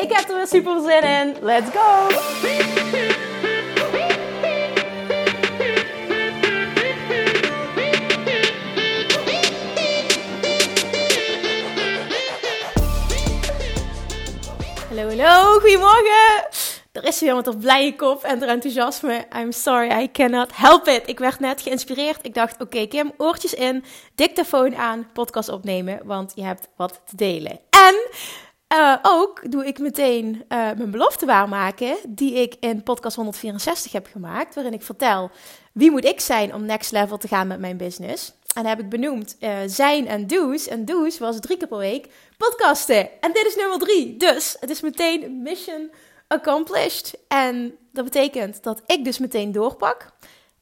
Ik heb er weer super zin in. Let's go! Hallo, hallo, goedemorgen! Er is weer wat op blije kop en er enthousiasme. I'm sorry, I cannot help it. Ik werd net geïnspireerd. Ik dacht, oké Kim, oortjes in, dictafoon aan, podcast opnemen, want je hebt wat te delen. En uh, ook doe ik meteen uh, mijn belofte waarmaken die ik in podcast 164 heb gemaakt, waarin ik vertel wie moet ik zijn om next level te gaan met mijn business. En heb ik benoemd uh, zijn en do's. En do's was drie keer per week podcasten. En dit is nummer drie. Dus het is meteen mission accomplished. En dat betekent dat ik dus meteen doorpak.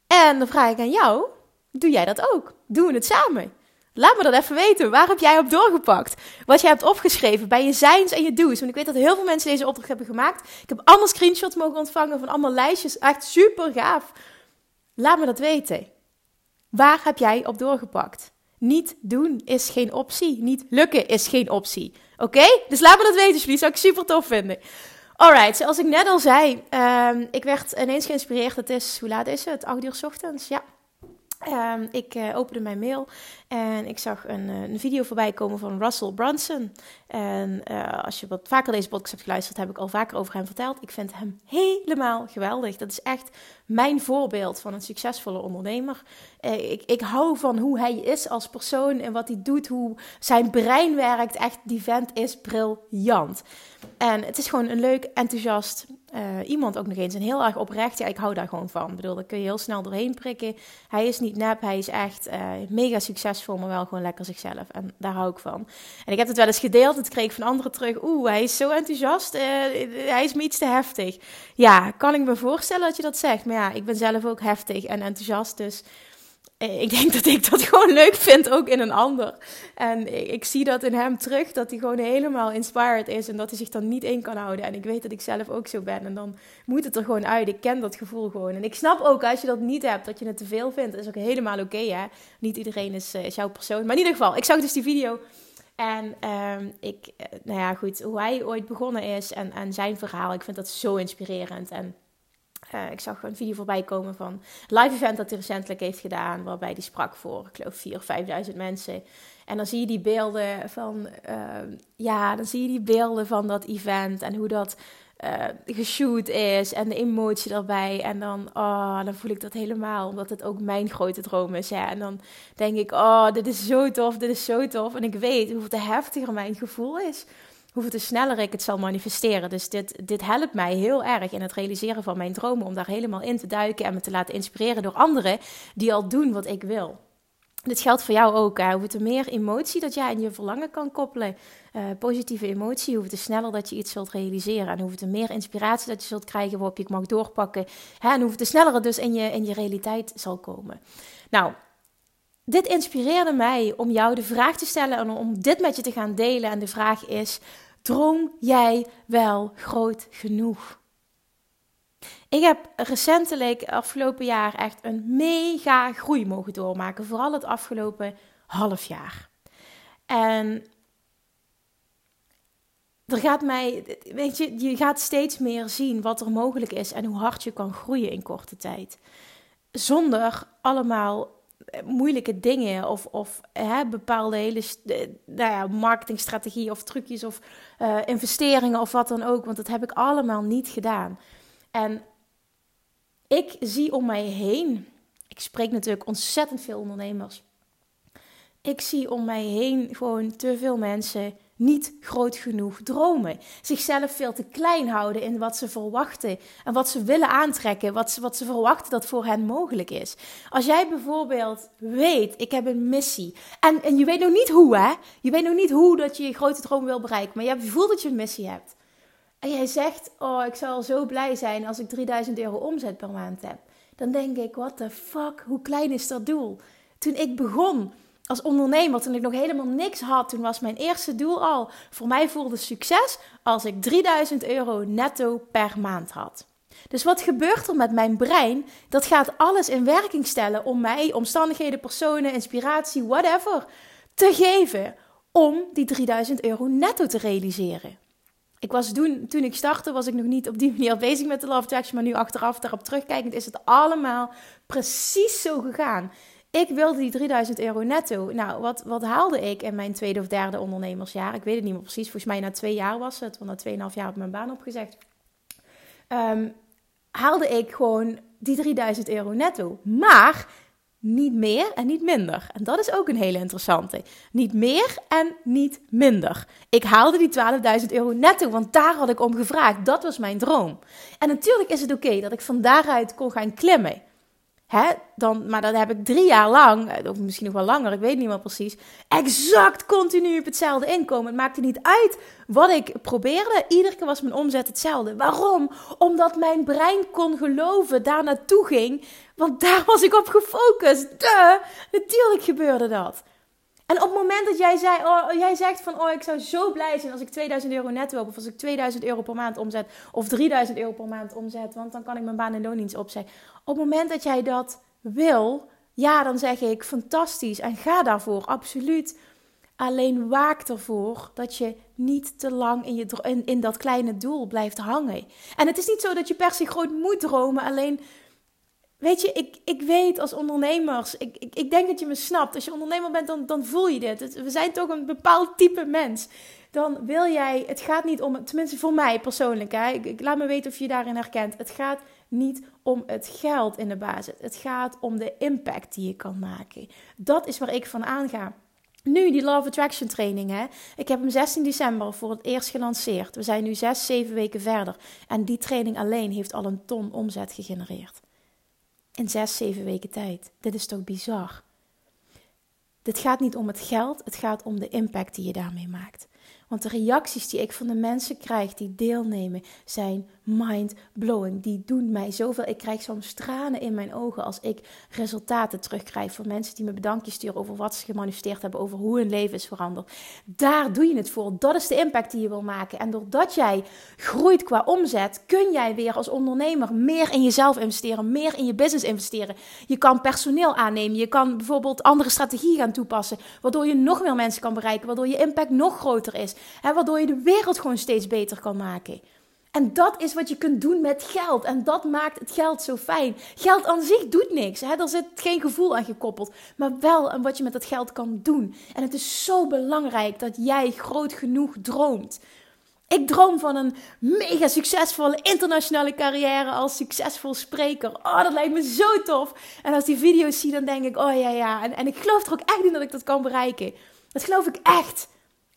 En dan vraag ik aan jou, doe jij dat ook? Doen we het samen? Laat me dat even weten. Waar heb jij op doorgepakt? Wat jij hebt opgeschreven bij je zijns en je do's. Want ik weet dat heel veel mensen deze opdracht hebben gemaakt. Ik heb allemaal screenshots mogen ontvangen van allemaal lijstjes. Echt super gaaf. Laat me dat weten. Waar heb jij op doorgepakt? Niet doen is geen optie. Niet lukken is geen optie. Oké? Dus laat me dat weten, alsjeblieft. Zou ik super tof vinden. Alright, zoals ik net al zei, um, ik werd ineens geïnspireerd. Het is, hoe laat is het? 8 uur s ochtends, ja. Um, ik uh, opende mijn mail en ik zag een, uh, een, video voorbij komen van Russell Brunson. En uh, als je wat vaker deze podcast hebt geluisterd, heb ik al vaker over hem verteld. Ik vind hem helemaal geweldig. Dat is echt mijn voorbeeld van een succesvolle ondernemer. ik, ik hou van hoe hij is als persoon en wat hij doet, hoe zijn brein werkt. Echt, die vent is briljant. En het is gewoon een leuk, enthousiast iemand ook nog eens. En heel erg oprecht. Ja, ik hou daar gewoon van. Ik bedoel, daar kun je heel snel doorheen prikken. Hij is niet nep, hij is echt uh, mega succesvol, maar wel gewoon lekker zichzelf. En daar hou ik van. En ik heb het wel eens gedeeld. Het kreeg ik van anderen terug. Oeh, hij is zo enthousiast. Uh, hij is me iets te heftig. Ja, kan ik me voorstellen dat je dat zegt. Maar ja, ik ben zelf ook heftig en enthousiast. Dus eh, ik denk dat ik dat gewoon leuk vind, ook in een ander. En ik, zie dat in hem terug, dat hij gewoon helemaal inspired is en dat hij zich dan niet in kan houden. En ik weet dat ik zelf ook zo ben en dan moet het er gewoon uit. Ik ken dat gevoel gewoon. En ik snap ook als je dat niet hebt, dat je het te veel vindt. Is ook helemaal oké, hè. Niet iedereen is, uh, is, jouw persoon. Maar in ieder geval, ik zag dus die video en um, ik, uh, nou ja, goed, hoe hij ooit begonnen is en, en zijn verhaal. Ik vind dat zo inspirerend en... Uh, ik zag een video voorbij komen van live event dat hij recentelijk heeft gedaan, waarbij hij sprak voor, ik geloof, 4.000 of 5.000 mensen. En dan zie je die beelden van, uh, ja, dan zie je die beelden van dat event en hoe dat uh, geshoot is en de emotie daarbij. En dan, oh, dan voel ik dat helemaal, omdat het ook mijn grote droom is. Ja. En dan denk ik, oh, dit is zo tof, dit is zo tof. En ik weet hoeveel heftiger mijn gevoel is hoeveel te sneller ik het zal manifesteren. Dus dit, dit helpt mij heel erg in het realiseren van mijn dromen. Om daar helemaal in te duiken en me te laten inspireren door anderen die al doen wat ik wil. Dit geldt voor jou ook. Hè? Hoe meer emotie dat jij in je verlangen kan koppelen, uh, positieve emotie, hoe te sneller dat je iets zult realiseren. En hoe te meer inspiratie dat je zult krijgen waarop je het mag doorpakken. Hè? En hoe te sneller het dus in je, in je realiteit zal komen. Nou, dit inspireerde mij om jou de vraag te stellen en om dit met je te gaan delen. En de vraag is: droom jij wel groot genoeg? Ik heb recentelijk, afgelopen jaar, echt een mega groei mogen doormaken. Vooral het afgelopen half jaar. En er gaat mij, weet je, je gaat steeds meer zien wat er mogelijk is en hoe hard je kan groeien in korte tijd. Zonder allemaal moeilijke dingen of, of hè, bepaalde hele nou ja, marketingstrategie of trucjes of uh, investeringen of wat dan ook. Want dat heb ik allemaal niet gedaan. En ik zie om mij heen, ik spreek natuurlijk ontzettend veel ondernemers. Ik zie om mij heen gewoon te veel mensen niet groot genoeg dromen. Zichzelf veel te klein houden in wat ze verwachten en wat ze willen aantrekken, wat ze, wat ze verwachten dat voor hen mogelijk is. Als jij bijvoorbeeld weet, ik heb een missie en, en je weet nog niet hoe hè, je weet nog niet hoe dat je je grote droom wil bereiken, maar je, hebt, je voelt dat je een missie hebt. en jij zegt, oh, ik zal zo blij zijn als ik 3000 euro omzet per maand heb. Dan denk ik, what the fuck, hoe klein is dat doel? Toen ik begon als ondernemer, toen ik nog helemaal niks had, toen was mijn eerste doel al, voor mij voelde succes als ik 3000 euro netto per maand had. Dus wat gebeurt er met mijn brein? Dat gaat alles in werking stellen om mij, omstandigheden, personen, inspiratie, whatever, te geven om die 3000 euro netto te realiseren. Ik was toen, toen ik startte, was ik nog niet op die manier bezig met de Love Attraction, maar nu achteraf daarop terugkijkend is het allemaal precies zo gegaan. Ik wilde die 3000 euro netto. Nou, wat, wat haalde ik in mijn tweede of derde ondernemersjaar? Ik weet het niet meer precies. Volgens mij na twee jaar was het. Want na tweeënhalf jaar ik mijn baan opgezegd. Um, haalde ik gewoon die 3000 euro netto. Maar niet meer en niet minder. En dat is ook een hele interessante. Niet meer en niet minder. Ik haalde die 12.000 euro netto, want daar had ik om gevraagd. Dat was mijn droom. En natuurlijk is het oké dat ik van daaruit kon gaan klimmen. Hè, dan, maar dat heb ik drie jaar lang, eh, of misschien nog wel langer, ik weet niet meer precies, exact continu op hetzelfde inkomen. Het maakte niet uit wat ik probeerde. Iedere keer was mijn omzet hetzelfde. Waarom? Omdat mijn brein kon geloven, daar naartoe ging, want daar was ik op gefocust. Duh, natuurlijk gebeurde dat. En op het moment dat jij, zei, oh, jij zegt van, oh, ik zou zo blij zijn als ik 2000 euro netto heb, of als ik 2000 euro per maand omzet, of 3000 euro per maand omzet, want dan kan ik mijn baan en loondienst opzeggen. Op het moment dat jij dat wil, ja, dan zeg ik fantastisch en ga daarvoor, absoluut. Alleen waak ervoor dat je niet te lang in, je, in, in dat kleine doel blijft hangen. En het is niet zo dat je per se groot moet dromen, alleen Weet je, ik, ik weet als ondernemers, ik, ik, ik denk dat je me snapt. Als je ondernemer bent, dan, dan voel je dit. We zijn toch een bepaald type mens. Dan wil jij, het gaat niet om, tenminste voor mij persoonlijk, hè, ik, laat me weten of je je daarin herkent. Het gaat niet om het geld in de basis. Het gaat om de impact die je kan maken. Dat is waar ik van aanga. Nu, die Love Attraction training, hè. Ik heb hem 16 december voor het eerst gelanceerd. We zijn nu 6, 7 weken verder. En die training alleen heeft al een ton omzet gegenereerd. In zes, zeven weken tijd. Dit is toch bizar? Dit gaat niet om het geld, het gaat om de impact die je daarmee maakt. Want de reacties die ik van de mensen krijg die deelnemen zijn mind-blowing. Die doen mij zoveel. Ik krijg soms tranen in mijn ogen als ik resultaten terugkrijg van mensen die me bedankjes sturen over wat ze gemanifesteerd hebben, over hoe hun leven is veranderd. Daar doe je het voor. Dat is de impact die je wil maken. En doordat jij groeit qua omzet, kun jij weer als ondernemer meer in jezelf investeren, meer in je business investeren. Je kan personeel aannemen. Je kan bijvoorbeeld andere strategieën gaan toepassen, waardoor je nog meer mensen kan bereiken, waardoor je impact nog groter is. Hè, waardoor je de wereld gewoon steeds beter kan maken. En dat is wat je kunt doen met geld. En dat maakt het geld zo fijn. Geld aan zich doet niks. Hè? Er zit geen gevoel aan gekoppeld. Maar wel aan wat je met dat geld kan doen. En het is zo belangrijk dat jij groot genoeg droomt. Ik droom van een mega succesvolle internationale carrière als succesvol spreker. Oh, dat lijkt me zo tof. En als die video's zie, dan denk ik, oh ja, ja. En, en ik geloof er ook echt in dat ik dat kan bereiken. Dat geloof ik echt.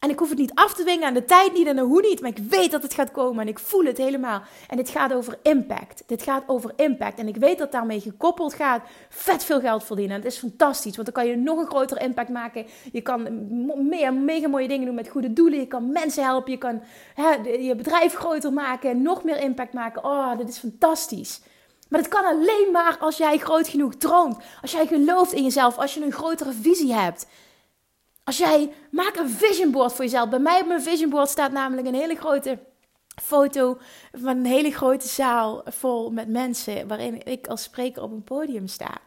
En ik hoef het niet af te dwingen aan de tijd niet en de hoe niet. Maar ik weet dat het gaat komen en ik voel het helemaal. En dit gaat over impact. Dit gaat over impact. En ik weet dat daarmee gekoppeld gaat vet veel geld verdienen. En het is fantastisch, want dan kan je nog een groter impact maken. Je kan meer, mega mooie dingen doen met goede doelen. Je kan mensen helpen. Je kan hè, je bedrijf groter maken. Nog meer impact maken. Oh, dit is fantastisch. Maar dat kan alleen maar als jij groot genoeg droomt. Als jij gelooft in jezelf. Als je een grotere visie hebt. Als jij, maak een vision board voor jezelf. Bij mij op mijn vision board staat namelijk een hele grote foto van een hele grote zaal vol met mensen. Waarin ik als spreker op een podium sta.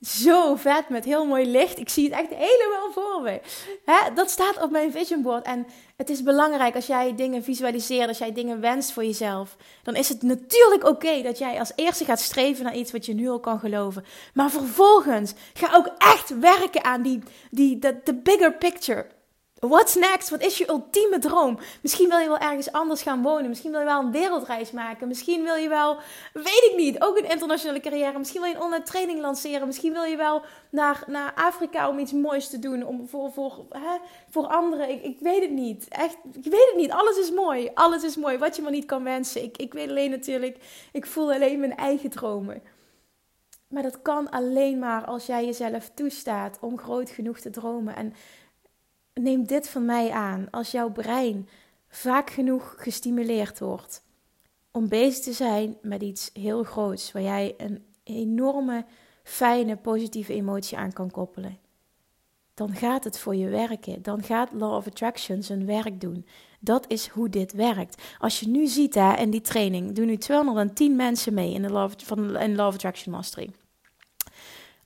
Zo vet, met heel mooi licht. Ik zie het echt helemaal voor me. Hè? Dat staat op mijn vision board. En het is belangrijk als jij dingen visualiseert, als jij dingen wenst voor jezelf. Dan is het natuurlijk oké dat jij als eerste gaat streven naar iets wat je nu al kan geloven. Maar vervolgens ga ook echt werken aan die, die, de bigger picture. What's next? Wat is je ultieme droom? Misschien wil je wel ergens anders gaan wonen. Misschien wil je wel een wereldreis maken. Misschien wil je wel, weet ik niet, ook een internationale carrière. Misschien wil je een online training lanceren. Misschien wil je wel naar, naar Afrika om iets moois te doen. Om, voor, voor, hè, voor anderen. Ik, ik weet het niet. Echt, ik weet het niet. Alles is mooi. Alles is mooi. Wat je maar niet kan wensen. Ik, ik weet alleen natuurlijk, ik voel alleen mijn eigen dromen. Maar dat kan alleen maar als jij jezelf toestaat om groot genoeg te dromen. En neem dit van mij aan. Als jouw brein vaak genoeg gestimuleerd wordt om bezig te zijn met iets heel groots, waar jij een enorme, fijne, positieve emotie aan kan koppelen, dan gaat het voor je werken. Dan gaat Law of Attraction zijn werk doen. Dat is hoe dit werkt. Als je nu ziet hè, in die training, doen nu 210 mensen mee in de Law of, van, in of Attraction Mastery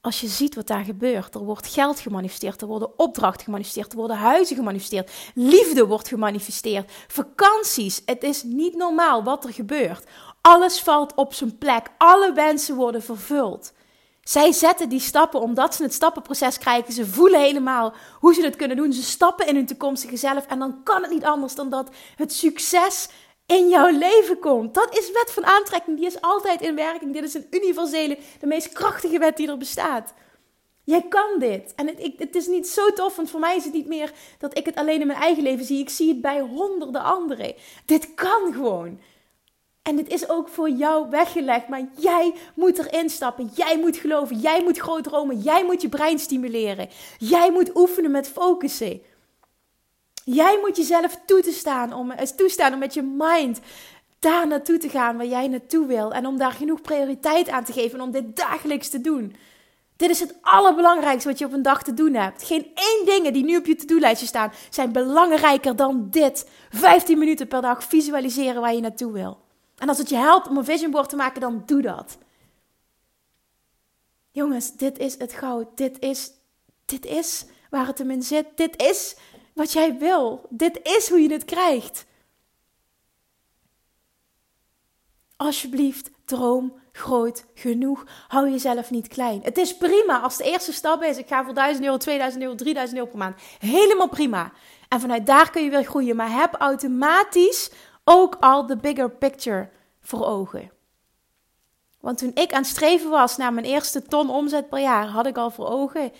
als je ziet wat daar gebeurt, er wordt geld gemanifesteerd, er worden opdrachten gemanifesteerd, er worden huizen gemanifesteerd, liefde wordt gemanifesteerd, vakanties. Het is niet normaal wat er gebeurt. Alles valt op zijn plek, alle wensen worden vervuld. Zij zetten die stappen omdat ze het stappenproces krijgen. Ze voelen helemaal hoe ze het kunnen doen. Ze stappen in hun toekomstige zelf. En dan kan het niet anders dan dat het succes in jouw leven komt. Dat is wet van aantrekking, die is altijd in werking. Dit is een universele, de meest krachtige wet die er bestaat. Jij kan dit. En het, het is niet zo tof, want voor mij is het niet meer dat ik het alleen in mijn eigen leven zie. Ik zie het bij honderden anderen. Dit kan gewoon. En dit is ook voor jou weggelegd, maar jij moet erin stappen. Jij moet geloven. Jij moet groot dromen. Jij moet je brein stimuleren. Jij moet oefenen met focussen. Jij moet jezelf toestaan om, eh, toestaan om met je mind daar naartoe te gaan waar jij naartoe wil. En om daar genoeg prioriteit aan te geven en om dit dagelijks te doen. Dit is het allerbelangrijkste wat je op een dag te doen hebt. Geen één ding die nu op je to-do-lijstje staan zijn belangrijker dan dit. 15 minuten per dag visualiseren waar je naartoe wil. En als het je helpt om een vision board te maken, dan doe dat. Jongens, dit is het goud. Dit is, dit is waar het hem in zit. Dit is wat jij wil. Dit is hoe je het krijgt. Alsjeblieft, droom groot genoeg. Hou jezelf niet klein. Het is prima als de eerste stap is: ik ga voor 1000 euro, 2000 euro, 3000 euro per maand. Helemaal prima. En vanuit daar kun je weer groeien. Maar heb automatisch ook al de bigger picture voor ogen. Want toen ik aan het streven was naar mijn eerste ton omzet per jaar, had ik al voor ogen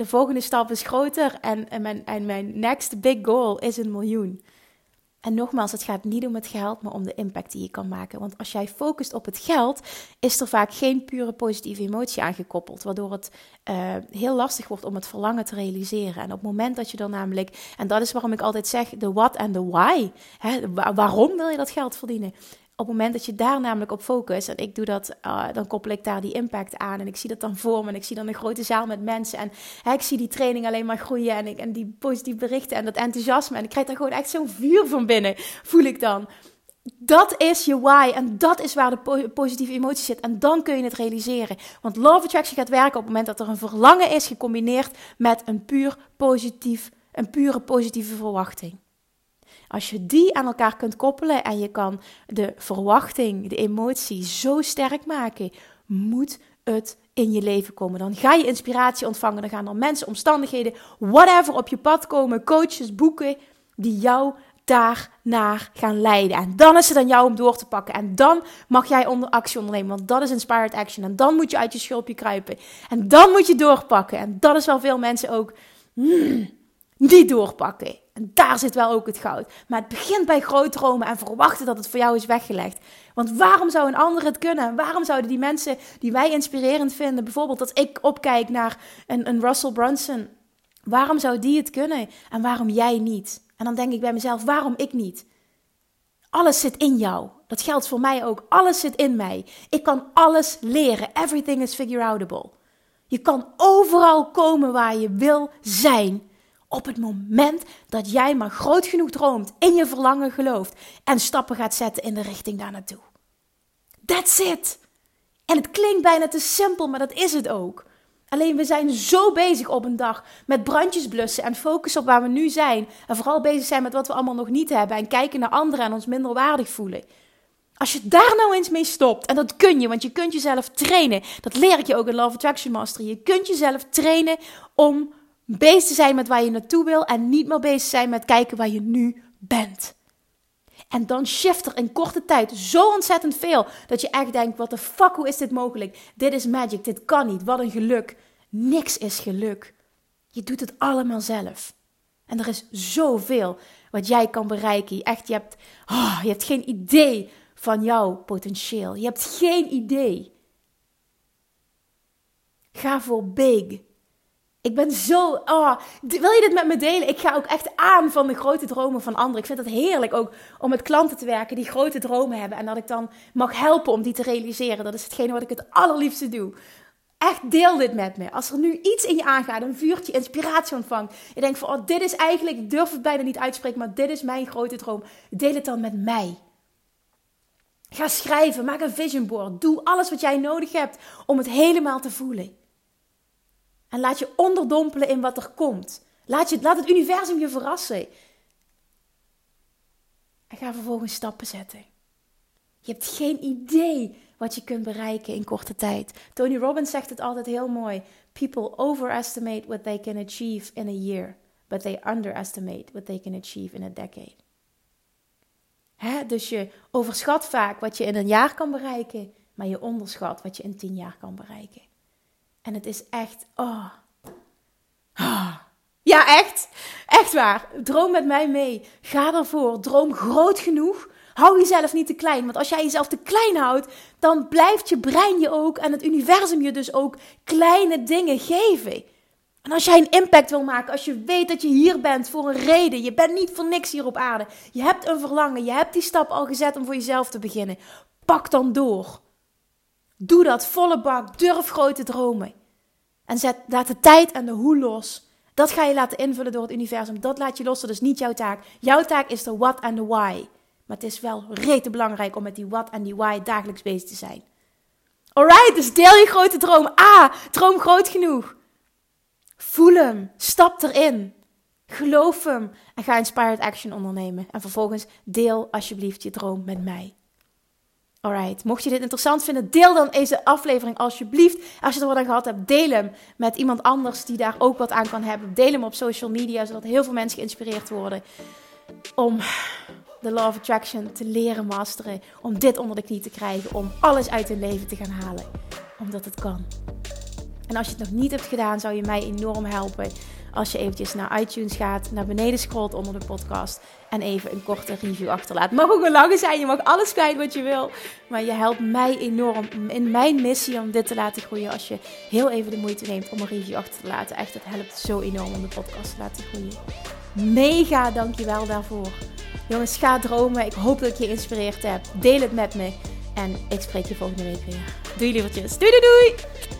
de volgende stap is groter en, en, mijn, en mijn next big goal is een miljoen. En nogmaals, het gaat niet om het geld, maar om de impact die je kan maken. Want als jij focust op het geld, is er vaak geen pure positieve emotie aangekoppeld. Waardoor het uh, heel lastig wordt om het verlangen te realiseren. En op het moment dat je dan namelijk, en dat is waarom ik altijd zeg, de what en de why. Hè, waarom wil je dat geld verdienen? Op het moment dat je daar namelijk op focust, en ik doe dat, uh, dan koppel ik daar die impact aan. En ik zie dat dan voor me. En ik zie dan een grote zaal met mensen. En hè, ik zie die training alleen maar groeien. En, ik, en die positieve berichten en dat enthousiasme. En ik krijg daar gewoon echt zo'n vuur van binnen, voel ik dan. Dat is je why. En dat is waar de positieve emotie zit. En dan kun je het realiseren. Want Love Attraction gaat werken op het moment dat er een verlangen is, gecombineerd met een puur positief, een pure positieve verwachting. Als je die aan elkaar kunt koppelen en je kan de verwachting, de emotie zo sterk maken, moet het in je leven komen. Dan ga je inspiratie ontvangen, dan gaan er mensen, omstandigheden, whatever op je pad komen, coaches, boeken, die jou daarnaar gaan leiden. En dan is het aan jou om door te pakken. En dan mag jij onder actie ondernemen, want dat is inspired action. En dan moet je uit je schulpje kruipen. En dan moet je doorpakken. En dat is wel veel mensen ook hmm, niet doorpakken. En daar zit wel ook het goud. Maar het begint bij groot dromen en verwachten dat het voor jou is weggelegd. Want waarom zou een ander het kunnen? Waarom zouden die mensen die wij inspirerend vinden, bijvoorbeeld als ik opkijk naar een, een Russell Brunson, waarom zou die het kunnen en waarom jij niet? En dan denk ik bij mezelf, waarom ik niet? Alles zit in jou. Dat geldt voor mij ook. Alles zit in mij. Ik kan alles leren. Everything is figure outable. Je kan overal komen waar je wil zijn op het moment dat jij maar groot genoeg droomt, in je verlangen gelooft en stappen gaat zetten in de richting daar naartoe. That's it. En het klinkt bijna te simpel, maar dat is het ook. Alleen we zijn zo bezig op een dag met brandjes blussen en focussen op waar we nu zijn. En vooral bezig zijn met wat we allemaal nog niet hebben en kijken naar anderen en ons minder waardig voelen. Als je daar nou eens mee stopt, en dat kun je, want je kunt jezelf trainen. Dat leer ik je ook in Love Attraction Mastery. Je kunt jezelf trainen om bezig zijn met waar je naartoe wil en niet meer bezig zijn met kijken waar je nu bent. En dan shift er in korte tijd zo ontzettend veel dat je echt denkt: wat de fuck, hoe is dit mogelijk? Dit is magic, dit kan niet. Wat een geluk. Niks is geluk. Je doet het allemaal zelf. En er is zoveel wat jij kan bereiken. Echt, je hebt, oh, je hebt geen idee van jouw potentieel. Je hebt geen idee. Ga voor big. Ik ben zo. Oh, wil je dit met me delen? Ik ga ook echt aan van de grote dromen van anderen. Ik vind het heerlijk ook om met klanten te werken die grote dromen hebben. En dat ik dan mag helpen om die te realiseren. Dat is hetgene wat ik het allerliefste doe. Echt deel dit met me. Als er nu iets in je aangaat, een vuurtje inspiratie ontvangt. Je denkt van, oh, dit is eigenlijk, ik durf het bijna niet uitspreken, maar dit is mijn grote droom. Deel het dan met mij. Ga schrijven, maak een vision board. Doe alles wat jij nodig hebt om het helemaal te voelen. En laat je onderdompelen in wat er komt. Laat, je, laat het universum je verrassen. En ga vervolgens stappen zetten. Je hebt geen idee wat je kunt bereiken in korte tijd. Tony Robbins zegt het altijd heel mooi. People overestimate what they can achieve in a year, but they underestimate what they can achieve in a decade. Hè? Dus je overschat vaak wat je in een jaar kan bereiken, maar je onderschat wat je in tien jaar kan bereiken. En het is echt, oh. oh. Ja, echt. Echt waar. Droom met mij mee. Ga ervoor. Droom groot genoeg. Hou jezelf niet te klein. Want als jij jezelf te klein houdt, dan blijft je brein je ook en het universum je dus ook kleine dingen geven. En als jij een impact wil maken, als je weet dat je hier bent voor een reden, je bent niet voor niks hier op aarde, je hebt een verlangen, je hebt die stap al gezet om voor jezelf te beginnen, pak dan door. Doe dat volle bak, durf grote dromen. En zet, laat de tijd en de hoe los. Dat ga je laten invullen door het universum. Dat laat je los, dat is niet jouw taak. Jouw taak is de what en de why. Maar het is wel rete belangrijk om met die what en die why dagelijks bezig te zijn. Alright, dus deel je grote droom. Ah, droom groot genoeg. Voel hem. Stap erin. Geloof hem. En ga inspired action ondernemen. En vervolgens deel alsjeblieft je droom met mij. Alright, mocht je dit interessant vinden, deel dan deze aflevering alsjeblieft. Als je er wat aan gehad hebt, deel hem met iemand anders die daar ook wat aan kan hebben. Deel hem op social media, zodat heel veel mensen geïnspireerd worden om de Law of Attraction te leren masteren. Om dit onder de knie te krijgen, om alles uit hun leven te gaan halen. Omdat het kan. En als je het nog niet hebt gedaan, zou je mij enorm helpen als je eventjes naar iTunes gaat, naar beneden scrolt onder de podcast en even een korte review achterlaat. Mag ook een lange zijn, je mag alles kwijt wat je wil. Maar je helpt mij enorm in mijn missie om dit te laten groeien als je heel even de moeite neemt om een review achter te laten. Echt, het helpt zo enorm om de podcast te laten groeien. Mega dankjewel daarvoor. Jongens, ga dromen. Ik hoop dat ik je geïnspireerd heb. Deel het met me. En ik spreek je volgende week weer. Doei lievertjes. Doei doei doei.